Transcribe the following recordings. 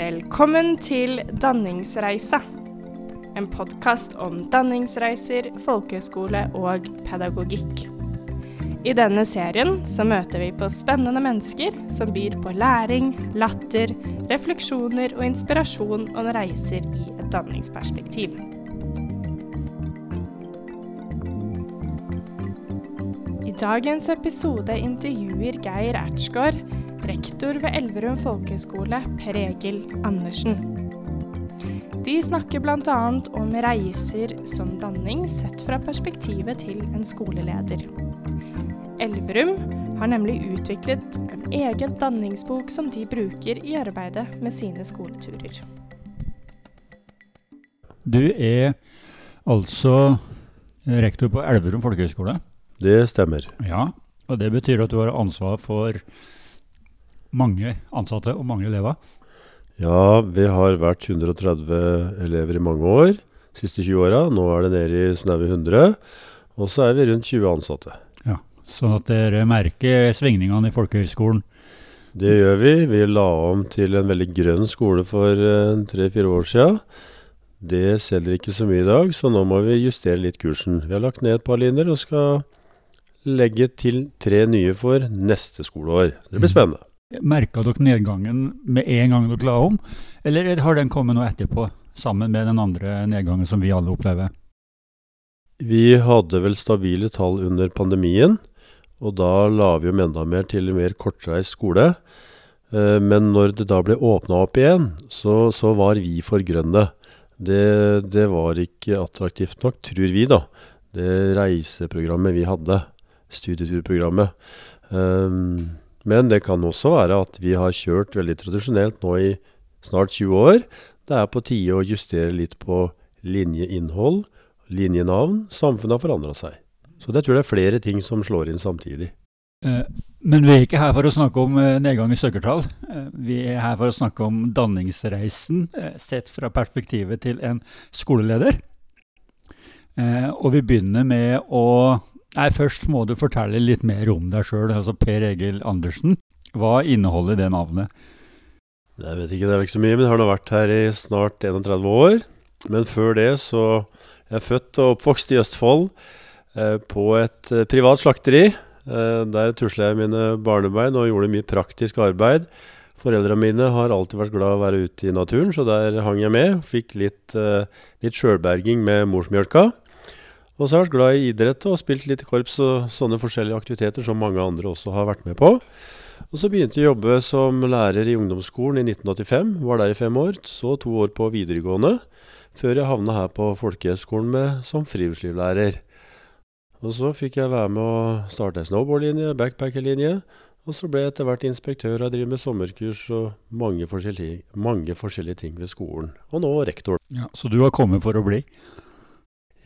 Velkommen til Danningsreisa. En podkast om danningsreiser, folkehøyskole og pedagogikk. I denne serien så møter vi på spennende mennesker som byr på læring, latter, refleksjoner og inspirasjon om reiser i et danningsperspektiv. I dagens episode intervjuer Geir Ertsgaard rektor ved Elverum folkehøgskole, Per Egil Andersen. De snakker bl.a. om reiser som danning sett fra perspektivet til en skoleleder. Elverum har nemlig utviklet en egen danningsbok som de bruker i arbeidet med sine skoleturer. Du er altså rektor på Elverum folkehøgskole. Det stemmer. Ja, og det betyr at du har ansvar for mange ansatte og mange elever. Ja, vi har vært 130 elever i mange år. Siste 20 åra. Nå er det nede i snaue 100. Og så er vi rundt 20 ansatte. Ja, Sånn at dere merker svingningene i folkehøgskolen. Det gjør vi. Vi la om til en veldig grønn skole for eh, tre-fire år sia. Det selger ikke så mye i dag, så nå må vi justere litt kursen. Vi har lagt ned et par linjer og skal legge til tre nye for neste skoleår. Det blir Mm. spennende. Merka dere nedgangen med en gang dere la om, eller har den kommet nå etterpå, sammen med den andre nedgangen som vi alle opplever? Vi hadde vel stabile tall under pandemien, og da la vi om enda mer til en mer kortreist skole. Eh, Men når det da ble åpna opp igjen, så, så var vi for grønne. Det, det var ikke attraktivt nok, tror vi, da. Det reiseprogrammet vi hadde, studieturprogrammet. Um, men det kan også være at vi har kjørt veldig tradisjonelt nå i snart 20 år. Det er på tide å justere litt på linjeinnhold, linjenavn. Samfunnet har forandra seg. Så det tror jeg er flere ting som slår inn samtidig. Eh, Men vi er ikke her for å snakke om eh, nedgang i søkertall. Eh, Vi er her for å snakke om danningsreisen sett fra perspektivet til en skoleleder. Og vi begynner med å Nei, først må du fortelle litt mer om deg sjøl, altså Per Egil Andersen. Hva inneholder det navnet? Jeg vet ikke, det er ikke så mye, men jeg har nå vært her i snart 31 år. Men før det så Jeg er født og oppvokst i Østfold, eh, på et eh, privat slakteri. Eh, der tusla jeg mine barnebein og gjorde mye praktisk arbeid. Foreldra mine har alltid vært glad i å være ute i naturen, så der hang jeg med. Fikk litt, litt sjølberging med morsmjølka. Og så har jeg vært glad i idrett og spilt litt korps og sånne forskjellige aktiviteter som mange andre også har vært med på. Og så begynte jeg å jobbe som lærer i ungdomsskolen i 1985. Var der i fem år. Så to år på videregående. Før jeg havna her på folkehøgskolen som friluftslivlærer. Og så fikk jeg være med å starte ei snowboardlinje, backpackerlinje. Og så ble jeg etter hvert inspektør og driver med sommerkurs og mange forskjellige, mange forskjellige ting ved skolen. Og nå rektor. Ja, så du har kommet for å bli?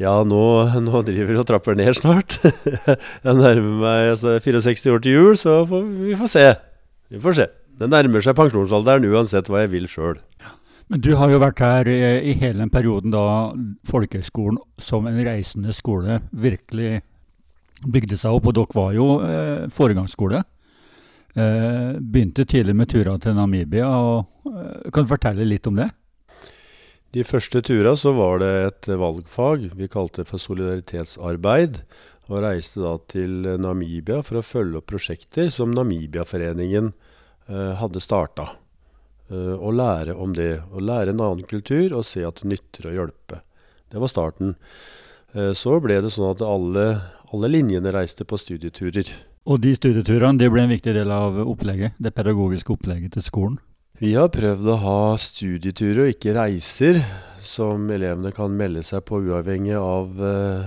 Ja, nå, nå driver vi og trapper ned snart. jeg nærmer meg altså, 64 år til jul, så får, vi får se. Vi får se. Det nærmer seg pensjonsalderen uansett hva jeg vil sjøl. Men du har jo vært her eh, i hele den perioden da folkehøgskolen som en reisende skole virkelig bygde seg opp, og dere var jo eh, foregangsskole. Eh, begynte tidlig med turer til Namibia. og eh, Kan du fortelle litt om det? De første tura så var det et valgfag vi kalte for solidaritetsarbeid. Og reiste da til Namibia for å følge opp prosjekter som Namibiaforeningen eh, hadde starta. Eh, og lære om det. Og lære en annen kultur og se at det nytter å hjelpe. Det var starten. Eh, så ble det sånn at alle, alle linjene reiste på studieturer. Og de studieturene det ble en viktig del av opplegget, det pedagogiske opplegget til skolen. Vi har prøvd å ha studieturer og ikke reiser, som elevene kan melde seg på uavhengig av eh,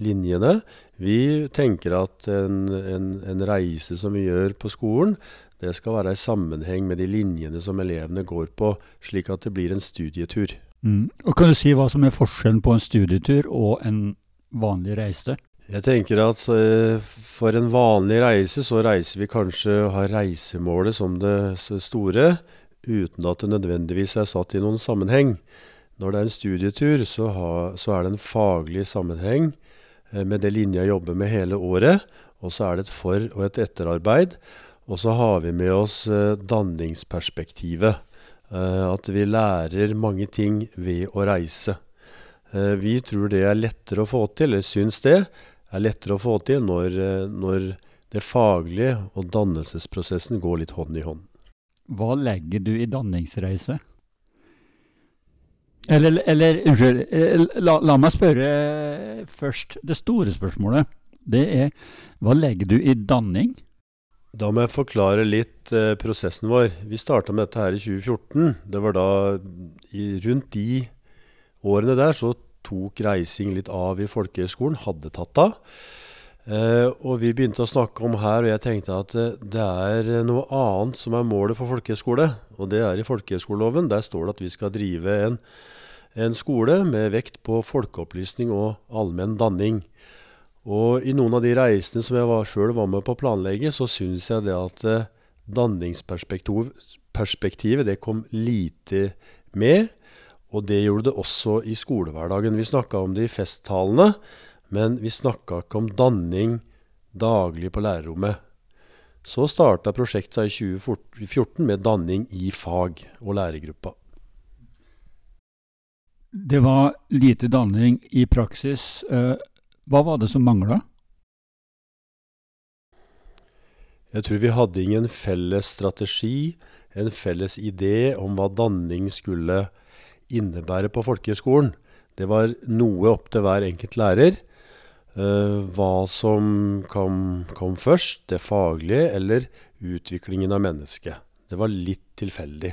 linjene. Vi tenker at en, en, en reise som vi gjør på skolen, det skal være i sammenheng med de linjene som elevene går på, slik at det blir en studietur. Mm. Og Kan du si hva som er forskjellen på en studietur og en vanlig reise? Jeg tenker at eh, for en vanlig reise, så reiser vi kanskje og har reisemålet som det store, uten at det nødvendigvis er satt i noen sammenheng. Når det er en studietur, så, ha, så er det en faglig sammenheng eh, med det linja jobber med hele året, og så er det et for- og et etterarbeid. Og så har vi med oss eh, danningsperspektivet. Eh, at vi lærer mange ting ved å reise. Vi tror det er lettere å få til, eller syns det er lettere å få til, når, når det faglige og dannelsesprosessen går litt hånd i hånd. Hva legger du i danningsreise? Eller, eller unnskyld, eh, la, la, meg spørre først. Det store spørsmålet, det er hva legger du i danning? Da må jeg forklare litt eh, prosessen vår. Vi starta med dette her i 2014. Det var da i, rundt de årene der så tok reising litt av i folkehøgskolen. Hadde tatt av. Eh, og vi begynte å snakke om her, og jeg tenkte at eh, det er noe annet som er målet for folkehøyskole. Og det er i folkehøyskoleloven. Der står det at vi skal drive en en skole med vekt på folkeopplysning og allmenn danning. Og i noen av de reisene som jeg var, sjøl var med på å planlegge, så syns jeg det at eh, danningsperspektivet det kom lite med. Og det gjorde det også i skolehverdagen. Vi snakka om det i festtalene, men vi snakka ikke om danning daglig på lærerrommet. Så starta prosjektet i 2014 med danning i fag og lærergruppa. Det var lite danning i praksis. Eh, hva var det som mangla? Jeg tror vi hadde ingen felles strategi, en felles idé om hva danning skulle innebære på folkehøgskolen. Det var noe opp til hver enkelt lærer. Uh, hva som kom, kom, først, det faglige eller utviklingen av mennesket. Det var litt tilfeldig.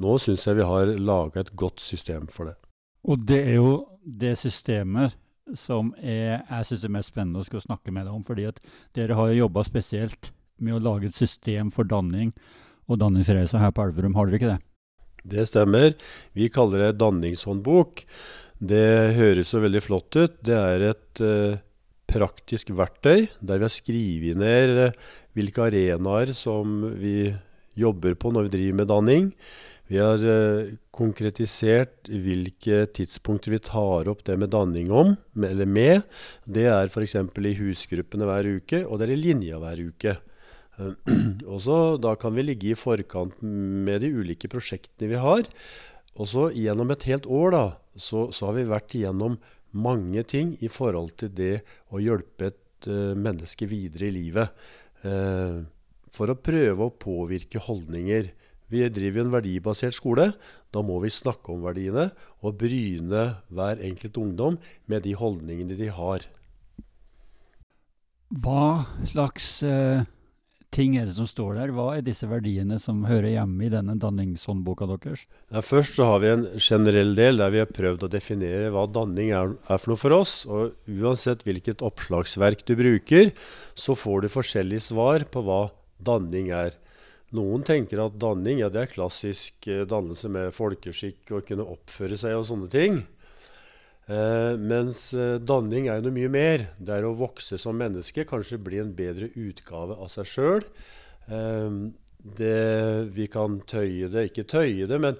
Nå syns jeg vi har laga et godt system for det. Og det er jo det systemet som er, jeg syns er mest spennende å skulle snakke med deg om. fordi at dere har jobba spesielt med å lage et system for danning og danningsreiser her på Elverum, har dere ikke det? Det stemmer. Vi kaller det danningshåndbok. Det høres jo veldig flott ut. Det er et uh, praktisk verktøy der vi har skrevet ned uh, hvilke arenaer som vi jobber på når vi driver med danning. Vi har eh, konkretisert hvilke tidspunkter vi tar opp det med danning om, eller med. Det er f.eks. i husgruppene hver uke, og det er i linja hver uke. og så Da kan vi ligge i forkant med de ulike prosjektene vi har. Og så gjennom et helt år da, så, så, har vi vært igjennom mange ting i forhold til det å hjelpe et uh, menneske videre i livet. Uh, for å prøve å påvirke holdninger. Vi driver en verdibasert skole. Da må vi snakke om verdiene og bryne hver enkelt ungdom med de holdningene de har. Hva slags uh, ting er det som står der? Hva er disse verdiene som hører hjemme i denne danningshåndboka deres? Ja, først så har vi en generell del der vi har prøvd å definere hva danning er, er for noe for oss. Og uansett hvilket oppslagsverk du bruker, så får du forskjellige svar på hva danning er. Noen tenker at danning ja, det er klassisk eh, dannelse med folkeskikk og kunne oppføre seg og sånne ting. Eh, mens eh, danning er jo noe mye mer. Det er å vokse som menneske, kanskje bli en bedre utgave av seg sjøl. Eh, vi kan tøye det, ikke tøye det, men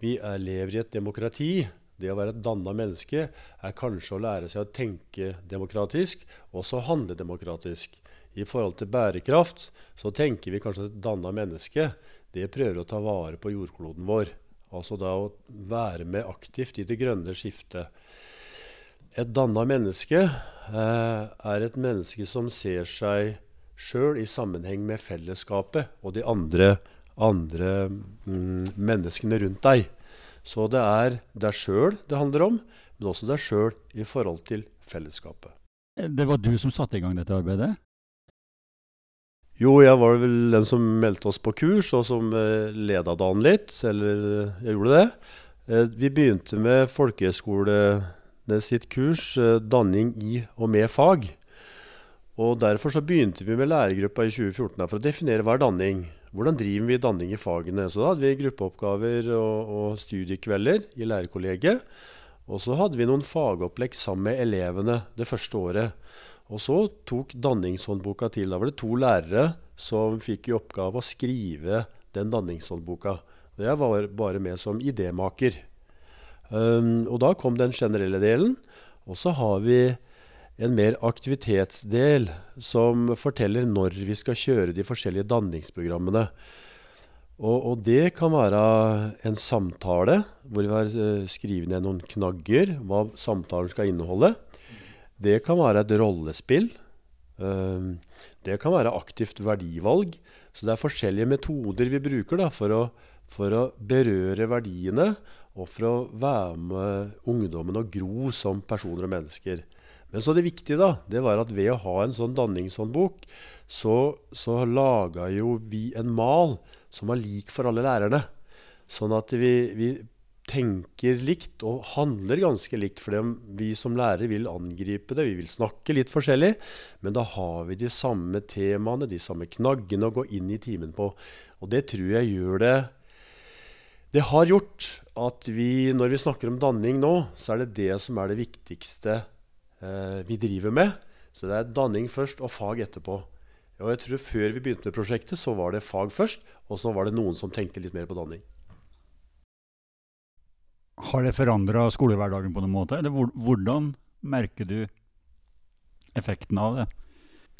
vi er, lever i et demokrati. Det å være et danna menneske er kanskje å lære seg å tenke demokratisk, og også handle demokratisk i forhold til bærekraft, så tenker vi kanskje at et danna menneske det prøver å ta vare på jordkloden vår. Altså da å være med aktivt i det grønne skiftet. Et danna menneske eh, er et menneske som ser seg sjøl i sammenheng med fellesskapet og de andre, andre mm, menneskene rundt deg. Så det er deg sjøl det handler om, men også deg sjøl i forhold til fellesskapet. Det var du som satte i gang dette arbeidet? Jo, jeg var vel den som meldte oss på kurs, og som eh, leda dagen litt. Eller eh, jeg gjorde det. Vi begynte med folkehøgskolene sitt kurs, eh, danning i og med fag. Og Derfor så begynte vi med lærergruppa i 2014 for å definere hva er danning. Hvordan driver vi danning i fagene? Så da hadde vi gruppeoppgaver og, og studiekvelder i lærerkollegiet. Og så hadde vi noen fagopplegg sammen med elevene det første året. Og så tok danningshåndboka til. Da var det to lærere som fikk i oppgave å skrive den danningshåndboka. Jeg var bare med som idémaker. Um, og da kom den generelle delen. Og så har vi en mer aktivitetsdel som forteller når vi skal kjøre de forskjellige danningsprogrammene. Og, og, det kan være en samtale hvor vi har uh, skrevet ned noen knagger, hva samtalen skal inneholde. Det kan være et rollespill. Uh, det kan være aktivt verdivalg. Så det er forskjellige metoder vi bruker da, for, å, for å berøre verdiene og for å være med ungdommen og gro som personer og mennesker. Men så det viktige da, det var at ved å ha en sånn danningshåndbok, så, så laga jo vi en mal som var lik for alle lærerne. Sånn at vi, vi tenker likt og handler ganske likt. For vi som lærere vil angripe det, vi vil snakke litt forskjellig. Men da har vi de samme temaene, de samme knaggene å gå inn i timen på. Og det tror jeg gjør det Det har gjort at vi, når vi snakker om danning nå, så er det det som er det viktigste eh, vi driver med. Så det er danning først og fag etterpå. Og jeg tror Før vi begynte med prosjektet, så var det fag først, og så var det noen som tenkte litt mer på danning. Har det forandra skolehverdagen på noen måte? Eller hvordan merker du effekten av det?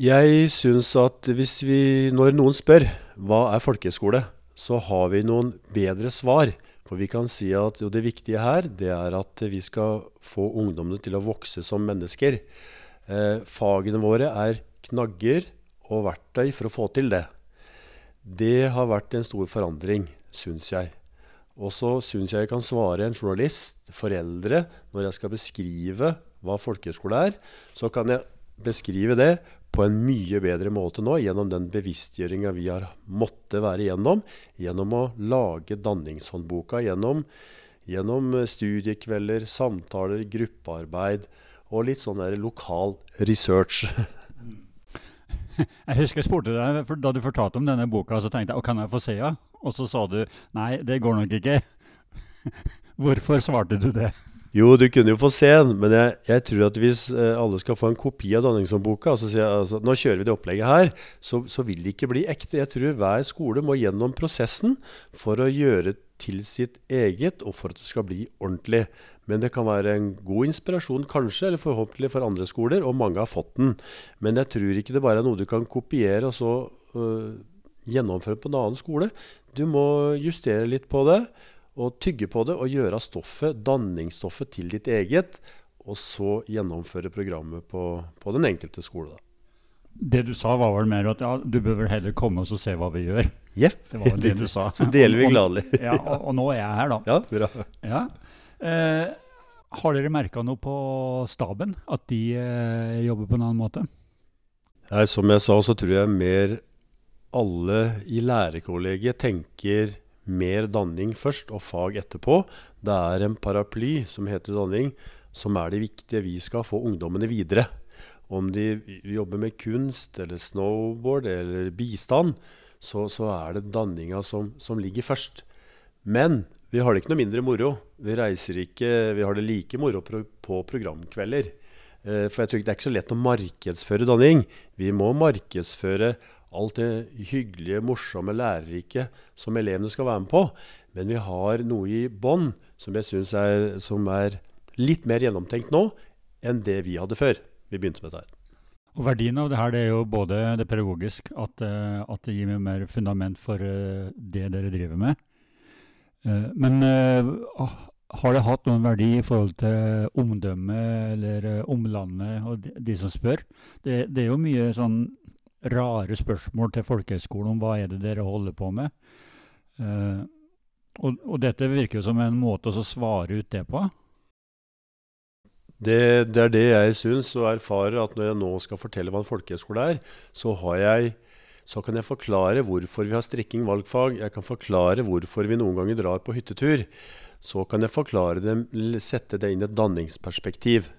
Jeg syns at hvis vi, når noen spør hva er folkehøyskole, så har vi noen bedre svar. For vi kan si at jo, det viktige her det er at vi skal få ungdommene til å vokse som mennesker. Eh, fagene våre er knagger og verktøy for å få til det. Det har vært en stor forandring, syns jeg. Og så syns jeg jeg kan svare en journalist, foreldre, når jeg skal beskrive hva folkehøyskole er, så kan jeg beskrive det på en mye bedre måte nå gjennom den bevisstgjøringa vi har måttet være igjennom, gjennom å lage danningshåndboka, gjennom, gjennom studiekvelder, samtaler, gruppearbeid og litt sånn der lokal research. Jeg husker jeg spurte deg, for Da du fortalte om denne boka, så tenkte jeg kan jeg få se henne? Og så sa du nei, det går nok ikke. Hvorfor svarte du det? Jo, du kunne jo få se den, men jeg, jeg tror at hvis eh, alle skal få en kopi av Danningshåndboka altså, altså, Nå kjører vi det opplegget her, så, så, vil det ikke bli ekte. Jeg tror hver skole må gjennom prosessen for å gjøre til sitt eget, og for at det skal bli ordentlig. Men det kan være en god inspirasjon, kanskje, eller forhåpentlig for andre skoler, og mange har fått den. Men jeg tror ikke det bare er noe du kan kopiere og så øh, gjennomføre på en annen skole. Du må justere litt på det, og tygge på det, og gjøre stoffet, danningsstoffet til ditt eget. Og så gjennomføre programmet på, på den enkelte skole. da. Det du sa, var vel mer at ja, du bør vel heller komme og se hva vi gjør. Yep. Det var det du sa. Så deler vi gladelig. ja, og, og, nå er jeg her, da. Ja, bra. Ja. Eh, har dere merka noe på staben? At de eh, jobber på en annen måte? Nei, som jeg sa, så tror jeg mer alle i lærerkollegiet tenker mer danning først og fag etterpå. Det er en paraply som heter danning, som er det viktige. Vi skal få ungdommene videre. Om de jobber med kunst eller snowboard eller bistand, så, så er det danninga som, som ligger først. Men vi har det ikke noe mindre moro. Vi reiser ikke Vi har det like moro på programkvelder. Eh, for jeg tror ikke det er ikke så lett å markedsføre danning. Vi må markedsføre alt det hyggelige, morsomme, lærerike som elevene skal være med på. Men vi har noe i bånn som jeg syns er, er litt mer gjennomtenkt nå enn det vi hadde før vi begynte med dette. Og Verdien av det her det er jo både det pedagogisk, at, eh, at det gir meg mer fundament for eh, det dere driver med. Eh, men eh, har det hatt noen verdi i forhold til omdømmet eller omlandet og de som spør? Det, det, er jo mye sånn rare spørsmål til folkehøyskolen om hva er det dere holder på med. Uh, og, og, dette virker jo som en måte å svare ut det på. Det, det er det jeg syns og erfarer, at når jeg nå skal fortelle hva en folkehøyskole er, så jeg så kan jeg forklare hvorfor vi har strikking valgfag. Jeg kan forklare hvorfor vi noen ganger drar på hyttetur. Så kan jeg forklare det, sette det inn i et danningsperspektiv.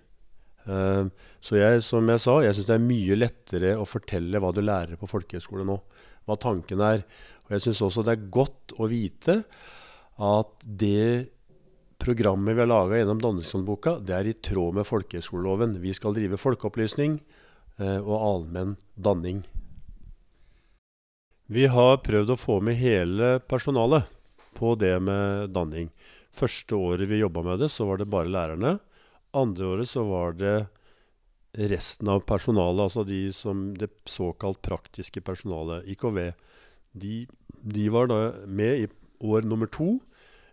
Uh, så jeg, som jeg sa, jeg syns det er mye lettere å fortelle hva du lærer på folkehøyskole nå. Hva tanken er. Og jeg syns også det er godt å vite at det programmet vi har laga gjennom Danningshåndboka, det er i tråd med folkehøyskoleloven. Vi skal drive folkeopplysning uh, og allmenn danning. Vi har prøvd å få med hele personalet på det med danning. Første året vi jobba med det, så var det bare lærerne. Andre året så var det resten av personalet, altså de som det såkalt praktiske personalet, IKV. De de var da med i år nummer to.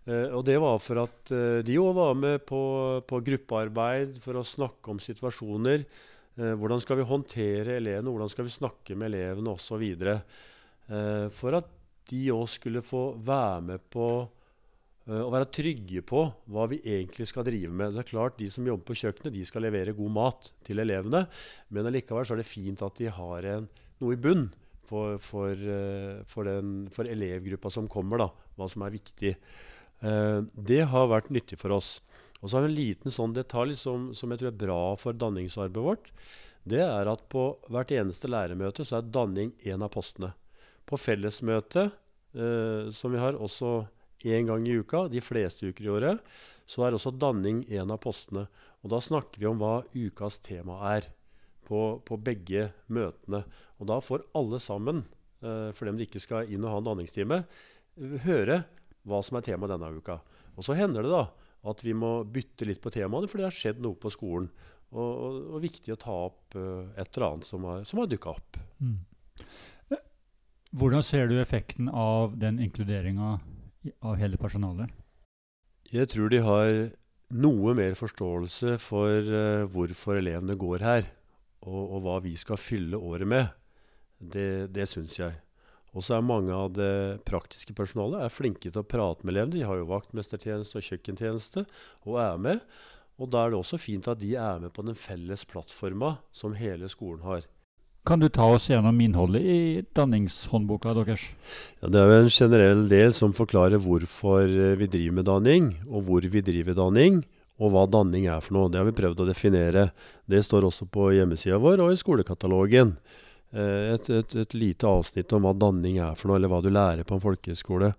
Uh, og det var for at uh, de òg var med på, på, gruppearbeid for å snakke om situasjoner. Uh, hvordan skal vi håndtere elevene, hvordan skal vi snakke med elevene osv. Uh, for at de òg skulle få være med på uh, å være trygge på hva vi egentlig skal drive med. Det er klart, De som jobber på kjøkkenet, de skal levere god mat til elevene. Men allikevel så er det fint at de har en, noe i bunn for, for, uh, for, den, for elevgruppa som kommer, da, hva som er viktig. Eh, det har vært nyttig for oss. Og så har vi en liten sånn detalj som, som, jeg tror er bra for danningsarbeidet vårt. Det er at på hvert eneste læremøte så er danning en av postene. På fellesmøtet, eh, som vi har også én gang i uka, de fleste uker i året, så er også danning en av postene. Og da snakker vi om hva ukas tema er på, på begge møtene. Og da får alle sammen, eh, for dem de ikke skal inn og ha en danningstime, høre hva som er temaet denne uka. Og så hender det da at vi må bytte litt på temaene, for det har skjedd noe på skolen. Og, og, og viktig å ta opp uh, et eller annet som har, som har dukka opp. Mm. Hvordan ser du effekten av den inkluderinga av hele personalet? Jeg tror de har noe mer forståelse for uh, hvorfor elevene går her, og, og, hva vi skal fylle året med. Det, det syns jeg. Og så er mange av det praktiske personalet er flinke til å prate med elevene. De har jo vaktmestertjeneste og kjøkkentjeneste og er med. Og da er det også fint at de er med på den felles plattforma som hele skolen har. Kan du ta oss gjennom innholdet i danningshåndboka deres? Ja, det er jo en generell del som forklarer hvorfor vi driver med danning, og hvor vi driver danning, og hva danning er for noe. Det har vi prøvd å definere. Det står også på hjemmesida vår og i skolekatalogen. Eh, et, et, et, lite avsnitt om hva danning er for noe, eller hva du lærer på en folkehøyskole.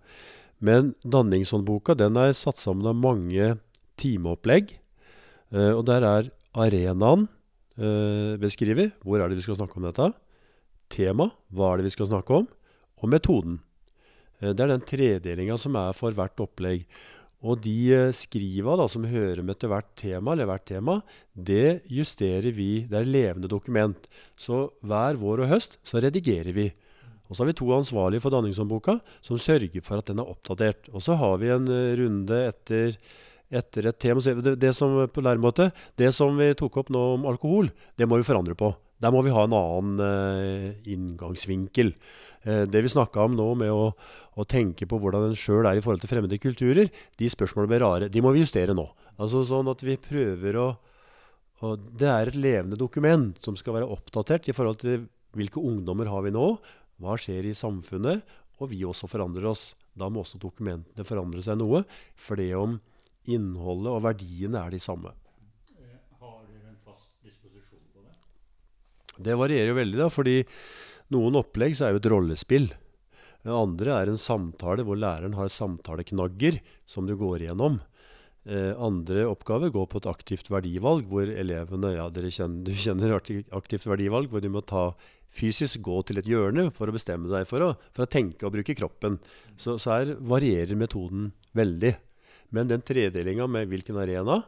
Men Danningshåndboka den er satt sammen av mange timeopplegg. Eh, og der er arenaen eh, beskrevet. Hvor er det vi skal snakke om dette? Tema. Hva er det vi skal snakke om? Og metoden. Det er den tredelinga som er for hvert opplegg. Og de eh, skriva da, som hører med til hvert tema, eller hvert tema, det justerer vi. Det er levende dokument. Så hver vår og høst så redigerer vi. Og så har vi to ansvarlige for Danningshåndboka som sørger for at den er oppdatert. Og så har vi en eh, runde etter, etter et tema. Det, det, som på læremåte, det som vi tok opp nå om alkohol, det må vi forandre på. Der må vi ha en annen eh, inngangsvinkel. Eh, det vi snakka om nå med å, å, tenke på hvordan en sjøl er i forhold til fremmede kulturer, de spørsmålene blir rare. De må vi justere nå. Altså sånn at vi prøver å og Det er et levende dokument som skal være oppdatert i forhold til hvilke ungdommer har vi nå, hva skjer i samfunnet, og vi også forandrer oss. Da må også dokumentene forandre seg noe, for det om innholdet og verdiene er de samme. Har dere en fast disposisjon på det? Det varierer jo veldig, da, fordi noen opplegg så er jo et rollespill. Det andre er en samtale hvor læreren har samtaleknagger som du går igjennom. Eh, andre oppgaver går på et aktivt verdivalg, hvor elevene ja, kjenner, Du kjenner aktivt verdivalg, hvor du må ta fysisk gå til et hjørne for å bestemme deg for å, for å tenke og bruke kroppen. Så, så, her varierer metoden veldig. Men den tredelinga med hvilken arena,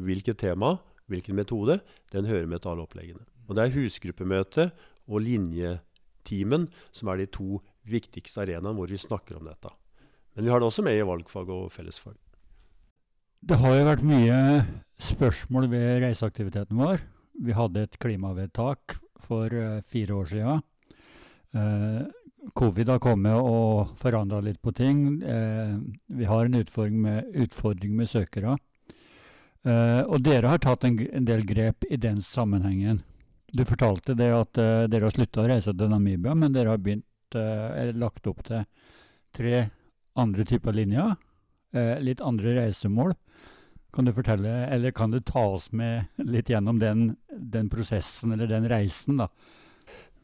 hvilket tema, hvilken metode, den hører med til alle oppleggene. Og det er husgruppemøte og linjeteamen som er de to viktigste arenaene hvor vi snakker om dette. Men vi har det også med i valgfag og fellesfag. Det har jo vært mye spørsmål ved reiseaktiviteten vår. Vi hadde et klimavedtak for uh, fire år siden. Covid har kommet og forandra litt på ting. Eh, vi har en utfordring med, utfordring med søkere. og dere har tatt en, en del grep i den sammenhengen. Du fortalte det at eh, dere har slutta å reise til Namibia, men dere har begynt, uh, lagt opp til tre andre typer linjer. Uh, litt andre reisemål. Kan du fortelle, eller kan du ta oss med litt gjennom den, den prosessen, eller den reisen, da?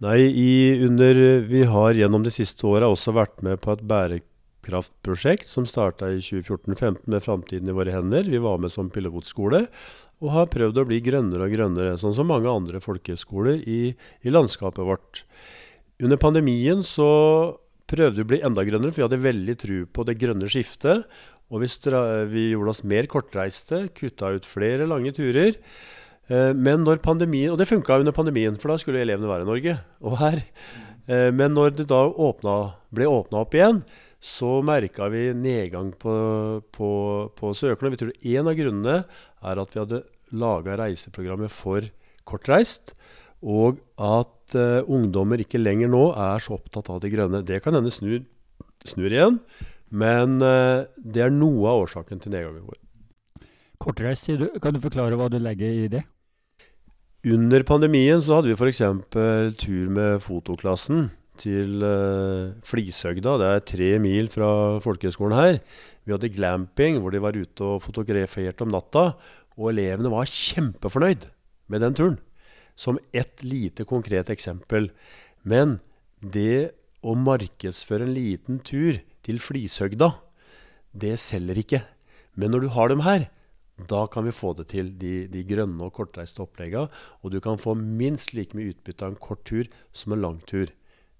Nei, i, under, vi har gjennom de siste åra også vært med på et bærekraftprosjekt som starta i 2014-2015 med Framtiden i våre hender. Vi var med som pilotskole og har prøvd å bli grønnere og grønnere, sånn som mange andre folkehøyskoler i, i, landskapet vårt. Under pandemien så prøvde vi å bli enda grønnere, for vi hadde veldig tro på det grønne skiftet. Og vi, vi gjorde oss mer kortreiste, kutta ut flere lange turer. Eh, men når pandemien, Og det funka under pandemien, for da skulle elevene være i Norge. Og her Eh, men når det da åpna, ble åpna opp igjen, så merka vi nedgang på, på, på søkerne. Vi tror en av grunnene er at vi hadde laga reiseprogrammet for kortreist, og at uh, ungdommer ikke lenger nå er så opptatt av det grønne. Det kan hende snur, snur igjen, men uh, det er noe av årsaken til nedgangen vår. Kortreist. Kan du forklare hva du legger i det? Under pandemien så hadde vi f.eks. tur med fotoklassen til uh, Flishøgda. Det er tre mil fra folkehøgskolen her. Vi hadde glamping, hvor de var ute og fotograferte om natta. Og elevene var kjempefornøyd med den turen. Som ett lite konkret eksempel. Men det å markedsføre en liten tur til Flishøgda, det selger ikke. Men når du har dem her, da kan vi få det til, de, de grønne og kortreiste oppleggene. Og du kan få minst like mye utbytte av en kort tur som en lang tur.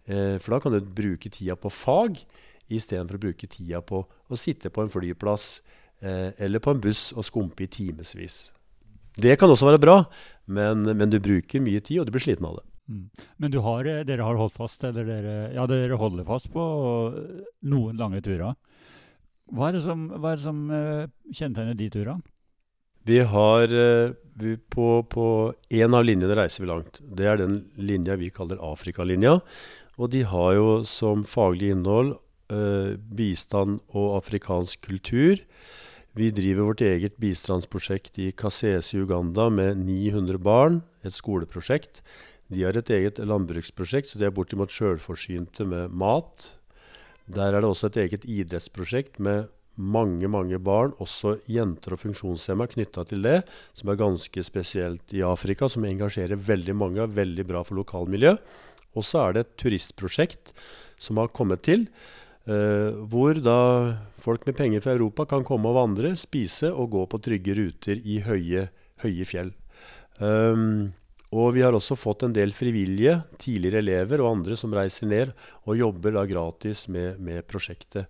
Eh, for da kan du bruke tida på fag istedenfor å bruke tida på å sitte på en flyplass eh, eller på en buss og skumpe i timevis. Det kan også være bra, men, men, du bruker mye tid, og du blir sliten av det. Mm. Men har, eh, dere har holdt fast, eller dere, ja, dere holder fast på noen lange turer. Hva er det som, hva er det som uh, kjennetegner de turene? Vi har vi på, på en av linjene reiser vi langt. Det er den linja vi kaller Afrikalinja. Og de har jo som faglig innhold eh, bistand og afrikansk kultur. Vi driver vårt eget bistandsprosjekt i Kasese i Uganda med 900 barn, et skoleprosjekt. De har et eget landbruksprosjekt, så de er bortimot sjølforsynte med mat. Der er det også et eget idrettsprosjekt med mange mange barn, også jenter og funksjonshemma, knytta til det, som er ganske spesielt i Afrika, som engasjerer veldig mange, er veldig bra for lokalmiljø. Og så er det et turistprosjekt som har kommet til, eh, hvor da folk med penger fra Europa kan komme og vandre, spise og gå på trygge ruter i høye, høye fjell. Um, og vi har også fått en del frivillige, tidligere elever og andre som reiser ned og jobber da gratis med, med prosjektet.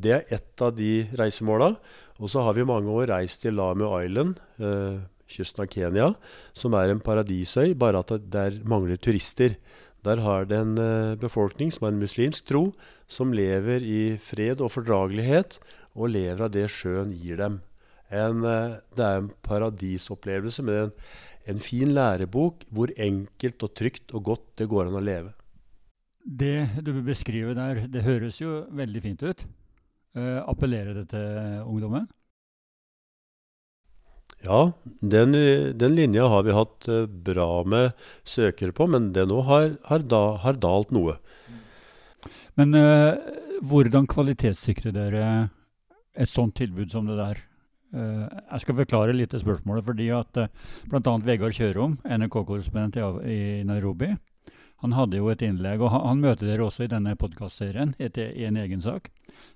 Det er ett av de reisemåla. Og så har vi mange år reist til Lamu Island, eh, kysten av Kenya, som er en paradisøy, bare at der mangler turister. Der har det en eh, befolkning som har en muslimsk tro, som lever i fred og fordragelighet, og lever av det sjøen gir dem. En, eh, det er en paradisopplevelse med en, en, fin lærebok hvor enkelt og trygt og godt det går an å leve. Det du beskriver der, det høres jo veldig fint ut. Uh, appellerer det til ungdommen? Ja, den, den, linja har vi hatt eh, bra med søkere på, men det nå har, har, da, har dalt noe. Men uh, hvordan kvalitetssikrer dere et sånt tilbud som det der? Uh, jeg skal forklare litt spørsmålet, fordi at uh, bl.a. Vegard Kjørom, NRK-korrespondent i, i Nairobi, han hadde jo et innlegg, og han, møter dere også i denne podkastserien i en egen sak.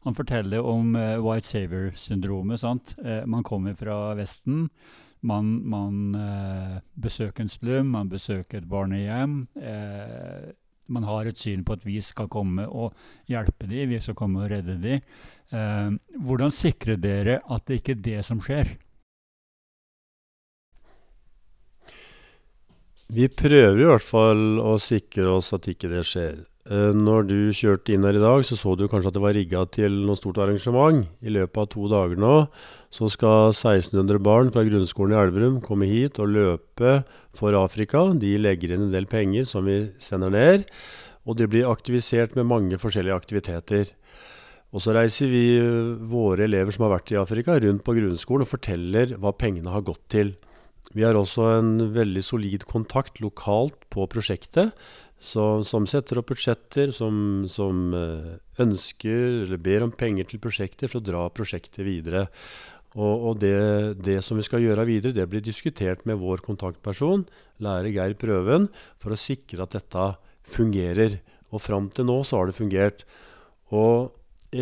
Han forteller om eh, White Saver-syndromet. sant? Eh, man kommer fra Vesten. Man, man eh, besøker en slum, man besøker et barnehjem. man har et syn på at vi skal komme og hjelpe dem, vi skal komme og redde dem. hvordan sikrer dere at det ikke er det som skjer? Vi prøver i hvert fall å sikre oss at ikke det skjer. Eh, når du kjørte inn her i dag, så så du kanskje at det var rigga til noe stort arrangement. I løpet av to dager nå så skal 1600 barn fra grunnskolen i Elverum komme hit og løpe for Afrika. De legger inn en del penger som vi sender ned, og de blir aktivisert med mange forskjellige aktiviteter. Og så reiser vi våre elever som har vært i Afrika, rundt på grunnskolen og forteller hva pengene har gått til. Vi har også en veldig solid kontakt lokalt på prosjektet, så, som setter opp budsjetter, som, som, eh, ønsker eller ber om penger til prosjekter for å dra prosjektet videre. Og, og det, det, som vi skal gjøre videre, det blir diskutert med vår kontaktperson, lærer Geir Prøven, for å sikre at dette fungerer. Og fram til nå så har det fungert. Og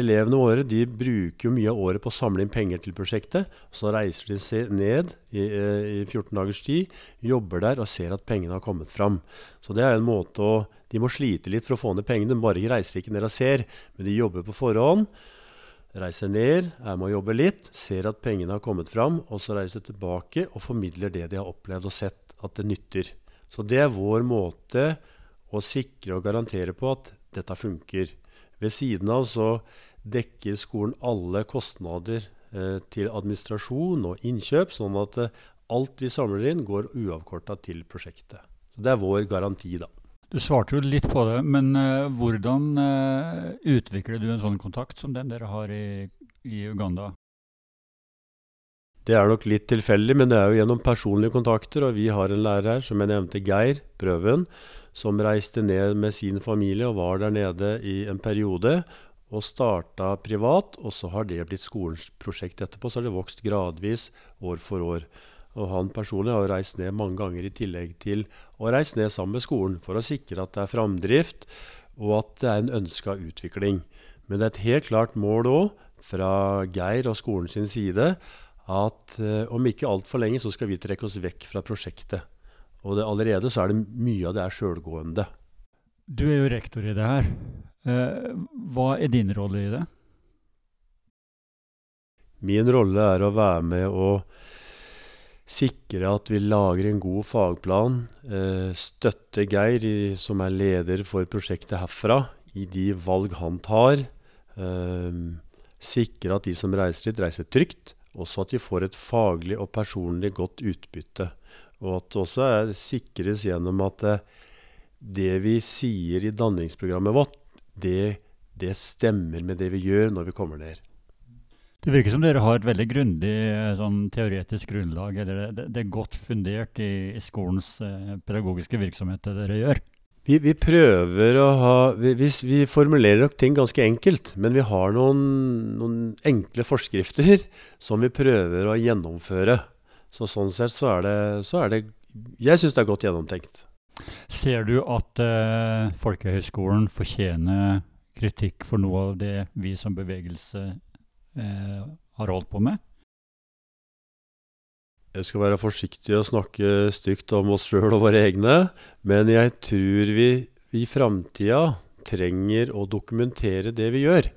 elevene våre de bruker jo mye av året på å samle inn penger til prosjektet. Så reiser de ned i, eh, i 14 dagers tid, jobber der og ser at pengene har kommet fram. Så det er en måte å De må slite litt for å få ned pengene. De bare reiser ikke ned og ser, men de jobber på forhånd. Reiser ned, er med å jobbe litt, ser at pengene har kommet fram, og så reiser de tilbake og formidler det de har opplevd og sett at det nytter. Så det er vår måte å sikre og garantere på at dette funker. Ved siden av så dekker skolen alle kostnader eh, til administrasjon og innkjøp, sånn at eh, alt vi samler inn, går uavkorta til prosjektet. Så det er vår garanti, da. Du svarte jo litt på det, men uh, hvordan utvikler du en sånn kontakt som den dere har i, i Uganda? Det er nok litt tilfeldig, men det er jo gjennom personlige kontakter. Og vi har en lærer her, som jeg nevnte, Geir Prøven, som reiste ned med sin familie og var der nede i en periode. Og starta privat, og så har det blitt skolens prosjekt etterpå. Så har det vokst gradvis år for år. Og han personlig har reist ned mange ganger i tillegg til å reise ned sammen med skolen for å sikre at det er framdrift, og at det er en ønska utvikling. Men det er et helt klart mål òg, fra Geir og skolen sin side, at uh, om ikke altfor lenge så skal vi trekke oss vekk fra prosjektet. Og det, allerede så er det mye av det er sjølgående. Du er jo rektor i det her. Uh, hva er din rolle i det? Min rolle er å være med og sikre at vi lager en god fagplan. Uh, støtte Geir, som er leder for prosjektet herfra, i de valg han tar. sikre at de som reiser dit, reiser trygt også at de får et faglig og personlig godt utbytte. Og at det også er, sikres gjennom at det, vi sier i danningsprogrammet vårt, det, det, stemmer med det vi gjør når vi kommer ned. Det virker som dere har et veldig grundig eh, sånn, teoretisk grunnlag. eller det, det, er godt fundert i, i skolens eh, pedagogiske virksomhet, det dere gjør. Vi, vi, prøver å ha vi, vi, vi, formulerer nok ting ganske enkelt, men vi har noen, noen enkle forskrifter som vi prøver å gjennomføre. Så sånn sett så er det, så er det Jeg syns det er godt gjennomtenkt. Ser du at uh, Folkehøgskolen fortjener kritikk for noe av det vi som bevegelse uh, har holdt på med? Jeg skal være forsiktig og snakke stygt om oss sjøl og våre egne, men jeg tror vi i framtida trenger å dokumentere det vi gjør.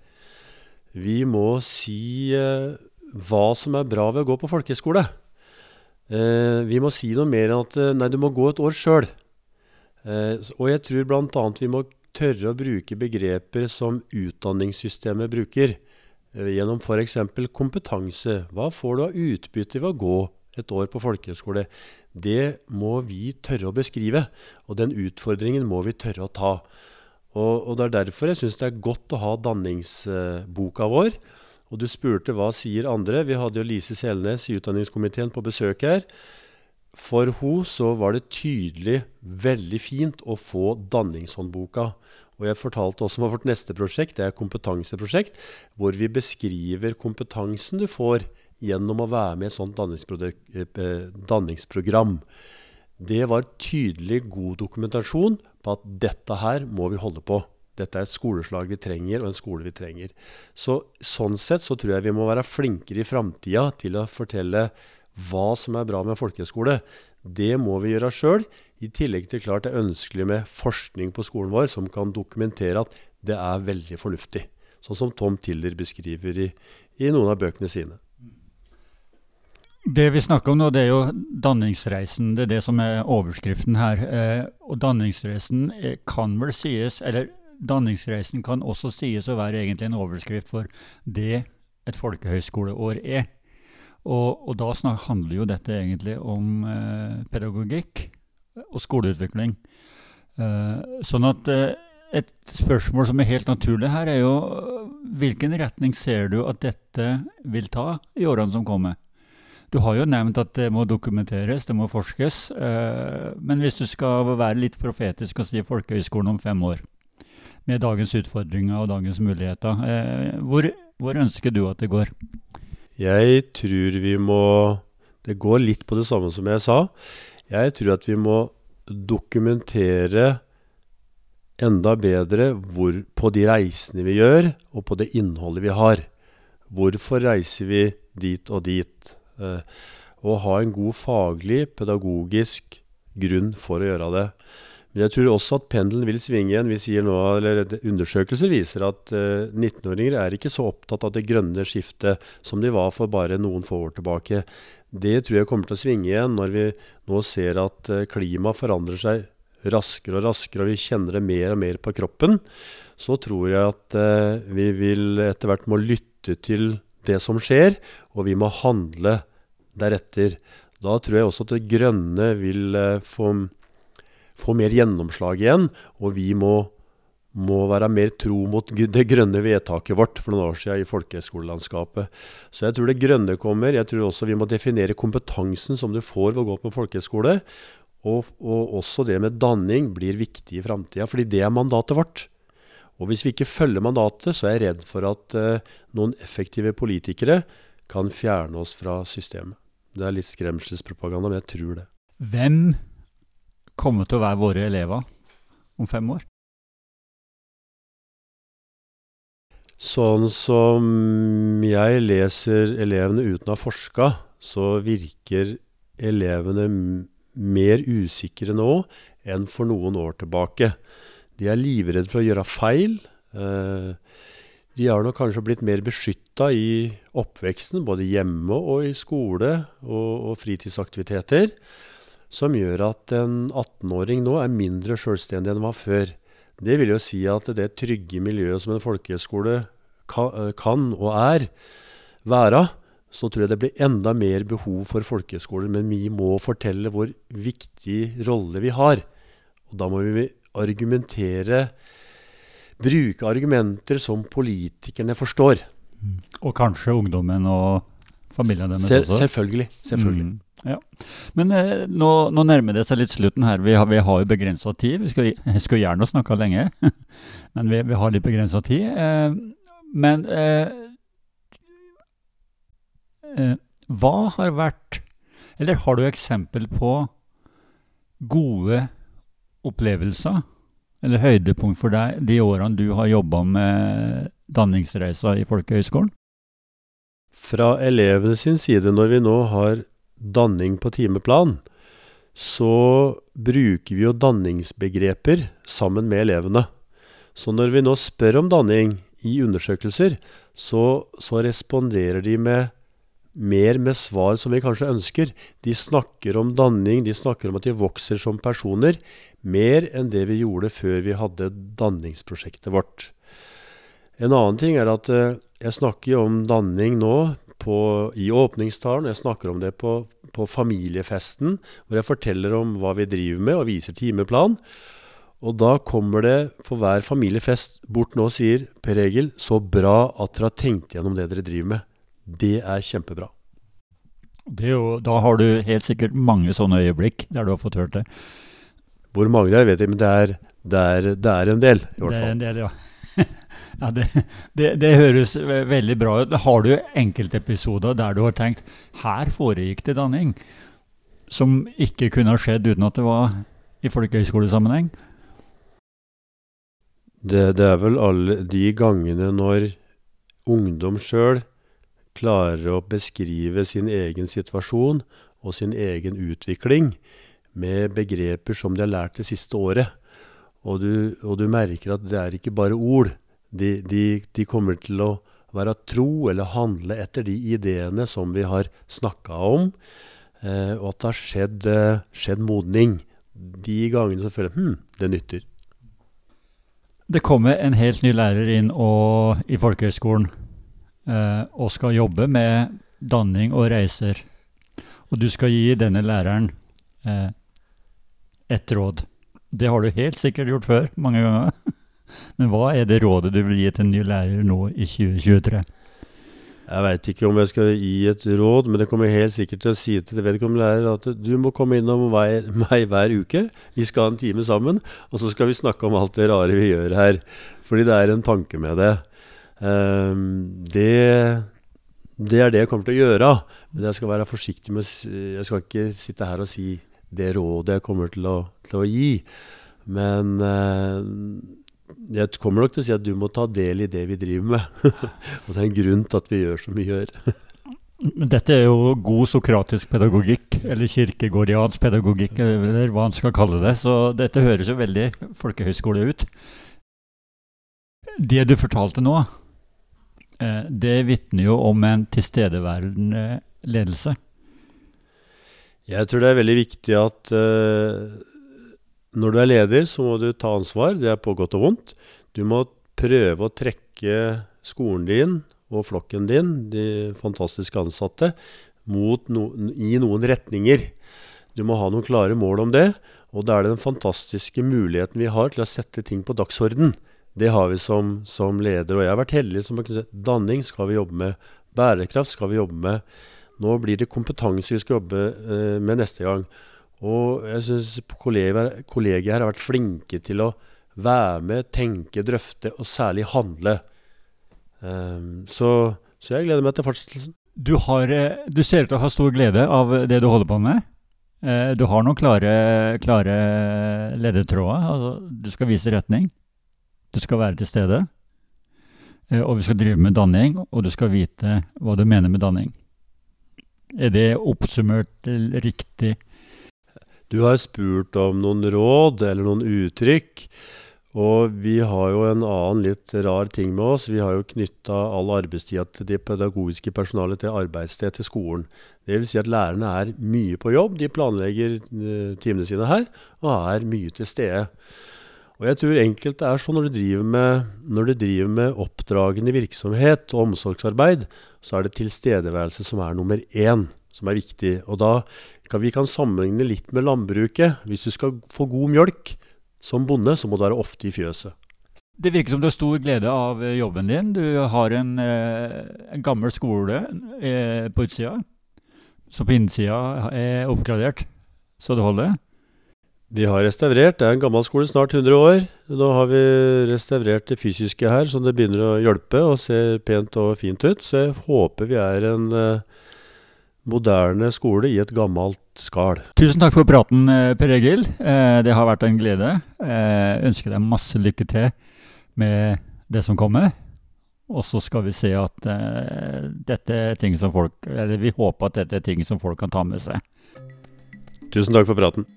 Vi må si eh, hva som er bra ved å gå på folkehøyskole. Eh, vi må si noe mer enn at eh, nei, du må gå et år sjøl. Eh, og jeg tror bl.a. vi må tørre å bruke begreper som utdanningssystemet bruker. Gjennom f.eks. kompetanse. Hva får du av utbytte ved å gå et år på folkehøyskole, det må vi tørre å beskrive. Og den utfordringen må vi tørre å ta. Og, og det er derfor jeg syns det er godt å ha danningsboka vår. Og du spurte hva sier andre. Vi hadde jo Lise Selnes i utdanningskomiteen på besøk her. For hun så var det tydelig veldig fint å få danningshåndboka. Og jeg fortalte også om vårt neste prosjekt, det er kompetanseprosjekt, hvor vi beskriver kompetansen du får gjennom å være med i et sånt eh, danningsprogram. Det var tydelig god dokumentasjon på at dette her må vi holde på. Dette er et skoleslag vi trenger, og en skole vi trenger. Så, sånn sett så tror jeg vi må være flinkere i framtida til å fortelle hva som er bra med folkehøyskole. Det må vi gjøre sjøl, i tillegg til klart det er ønskelig med forskning på skolen vår som kan dokumentere at det er veldig fornuftig. Sånn som Tom Tiller beskriver i, i noen av bøkene sine. Det vi snakker om nå, det er jo danningsreisen. Det er det som er overskriften her. Eh, og danningsreisen eh, kan vel sies, eller danningsreisen kan også sies å være egentlig en overskrift for det et folkehøyskoleår er. Og, og da snak, handler jo dette egentlig om eh, pedagogikk og skoleutvikling. Eh, sånn at eh, et spørsmål som er helt naturlig her, er jo hvilken retning ser du at dette vil ta i årene som kommer? Du har jo nevnt at det må dokumenteres, det må forskes. Eh, men hvis du skal være litt profetisk og si folkehøyskolen om fem år, med dagens utfordringer og dagens muligheter, eh, hvor, hvor ønsker du at det går? Jeg tror vi må Det går litt på det samme som jeg sa. Jeg tror at vi må dokumentere enda bedre hvor, på de reisene vi gjør, og på det innholdet vi har. Hvorfor reiser vi dit og dit? Å og ha en god faglig, pedagogisk grunn for å gjøre det. Men jeg tror også at pendelen vil svinge igjen. Vi sier nå, eller Undersøkelser viser at 19-åringer eh, er ikke så opptatt av det grønne skiftet som de var for bare noen få år tilbake. Det tror jeg kommer til å svinge igjen når vi nå ser at uh, klimaet forandrer seg raskere og raskere, og vi kjenner det mer og mer på kroppen, så tror jeg at eh, vi vil etter hvert må lytte til det som skjer, og vi må handle deretter. Da tror jeg også at det grønne vil eh, få, få mer gjennomslag igjen, og vi må må være mer tro mot det grønne vedtaket vårt for noen år siden i folkehøyskolelandskapet. Så jeg tror det grønne kommer. Jeg tror også vi må definere kompetansen som du får ved å gå på folkehøyskole. Og, og også det med danning blir viktig i framtida, fordi det er mandatet vårt. Og hvis vi ikke følger mandatet, så er jeg redd for at uh, noen effektive politikere kan fjerne oss fra systemet. Det er litt skremselspropaganda, men jeg tror det. Hvem kommer til å være våre elever om fem år? Sånn som jeg leser elevene uten å ha forska, så virker elevene mer usikre nå enn for noen år tilbake. De er livredde for å gjøre feil. Eh, de har nok kanskje blitt mer beskytta i oppveksten, både hjemme og i skole og fritidsaktiviteter, som gjør at en 18-åring nå er mindre selvstendig enn han var før. Det vil jo si at det trygge miljøet som en folkehøyskole eh, kan og er være, så tror jeg det blir enda mer behov for folkehøyskoler. Men vi må fortelle hvor viktig rolle vi har. Og da må vi argumentere Bruke argumenter som politikerne forstår. Mm. Og kanskje ungdommen og familien deres Sel også? Selvfølgelig. selvfølgelig. Mm. Ja. Men eh, nå, nå, nærmer det seg litt slutten her. Vi har, vi har jo begrensa tid. Vi skal, jeg skulle gjerne snakka lenge, men vi, vi, har litt begrensa tid. Eh, men eh, eh, hva har vært Eller har du eksempel på gode opplevelser eller høydepunkt for deg de årene du har jobba med danningsreiser i Folkehøgskolen? Fra elevenes side, når vi nå har danning på timeplan, så bruker vi jo danningsbegreper sammen med elevene. Så når vi nå spør om danning i undersøkelser, så, så responderer de med mer med svar som vi kanskje ønsker. De snakker om danning, de snakker om at de vokser som personer, mer enn det vi gjorde før vi hadde danningsprosjektet vårt. En annen ting er at eh, jeg snakker om danning nå på, i åpningstalen, jeg snakker om det på, på, familiefesten, hvor jeg forteller om hva vi driver med og viser timeplan. Og da kommer det for hver familiefest bort nå og sier Per Egil, så bra at dere har tenkt gjennom det dere driver med. Det er kjempebra. Det jo, da har du helt sikkert mange sånne øyeblikk der du har fått hørt det. Hvor mange det er, vet jeg, men det er, det er, det er en del, i hvert fall. Det er en del, ja. Ja, det, det, det, høres veldig bra ut. Har du enkeltepisoder der du har tenkt her foregikk det danning, som ikke kunne ha skjedd uten at det var i folkehøyskolesammenheng? Det, det er vel alle de gangene når ungdom sjøl klarer å beskrive sin egen situasjon og sin egen utvikling med begreper som de har lært det siste året. Og du, og du merker at det er ikke bare ord. De, de, de, kommer til å være tro eller handle etter de ideene som vi har snakka om, eh, og at det har skjedd, eh, skjedd, modning. De gangene så føler jeg hm, det nytter. Det kommer en helt ny lærer inn og, i folkehøgskolen eh, og skal jobbe med danning og reiser. Og du skal gi denne læreren eh, et råd. Det har du helt sikkert gjort før, mange ganger. Men hva er det rådet du vil gi til en ny lærer nå i 2023? Jeg veit ikke om jeg skal gi et råd, men det kommer jeg helt sikkert til å si til vedkommende lærer at du må komme innom meg hver uke. Vi skal ha en time sammen, og så skal vi snakke om alt det rare vi gjør her. Fordi det er en tanke med det. Um, det, det er det jeg kommer til å gjøre. Men jeg skal være forsiktig med Jeg skal ikke sitte her og si det rådet jeg kommer til å, til å gi. Men uh, jeg kommer nok til å si at du må ta del i det vi driver med. og det er en grunn til at vi gjør som vi gjør. Men dette er jo god sokratisk pedagogikk, eller kirkegårdiansk pedagogikk, eller hva en skal kalle det. Så dette høres jo veldig folkehøyskole ut. Det du fortalte nå, eh, det vitner jo om en tilstedeværende ledelse. Jeg tror det er veldig viktig at uh, når du er leder, så må du ta ansvar. Det er på godt og vondt. Du må prøve å trekke skolen din og flokken din, de fantastiske ansatte, no, i noen retninger. Du må ha noen klare mål om det. Og da er det den fantastiske muligheten vi har til å sette ting på dagsorden. Det har vi som, som leder. Og jeg har vært heldig som har kunnet danning skal vi jobbe med. Bærekraft skal vi jobbe med. Nå blir det kompetanse vi skal jobbe eh, med neste gang. Og jeg syns kolleger, kolleger har vært flinke til å være med, tenke, drøfte og særlig handle. Um, så, så, jeg gleder meg til fortsettelsen. Du, har, eh, du, ser ut til å ha stor glede av det du holder på med. Uh, du har noen klare, klare ledetråder. Altså, du skal vise retning. Du skal være til stede. Og vi skal drive med danning, og du skal vite hva du mener med danning. Er det oppsummert riktig? Du har spurt om noen råd eller noen uttrykk. Og vi har jo en annen litt rar ting med oss. Vi har jo knytta all arbeidstida til det pedagogiske personalet til arbeidssted til skolen. Det vil si at lærerne er mye på jobb. De planlegger uh, timene sine her og er mye til stede. Og jeg tror enkelt det er sånn når du driver med, når du driver med oppdragende virksomhet og omsorgsarbeid, så er det tilstedeværelse som er nummer én, som er viktig. Og da kan vi kan sammenligne litt med landbruket. Hvis du skal få god mjølk som bonde, så må du være ofte i fjøset. Det virker som du har stor glede av eh, jobben din. Du har en, eh, en gammel skole eh, på utsida, som på innsida er oppgradert så det holder. Vi har restaurert. Det er en gammel skole, snart 100 år. Nå har vi restaurert det fysiske her, så det begynner å hjelpe og ser pent og fint ut. Så jeg håper vi er en uh, moderne skole i et gammelt skall. Tusen takk for praten, eh, Per Egil. Uh, det har vært en glede. Jeg ønsker deg masse lykke til med det som kommer. Og så skal vi se at dette er ting som folk Eller vi håper at dette er ting som folk kan ta med seg. Tusen takk for praten.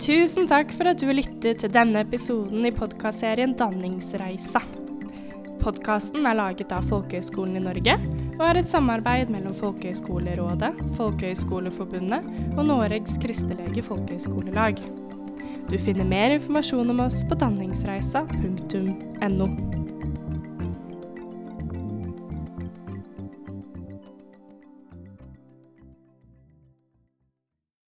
Tusen takk for at du lyttet til denne episoden i podkastserien Danningsreisa. Podkasten er laget av Folkehøgskolen i Norge og er et samarbeid mellom Folkehøgskolerådet, Folkehøgskoleforbundet og Noregs kristelige folkehøgskolelag. Du finner mer informasjon om oss på danningsreisa.no.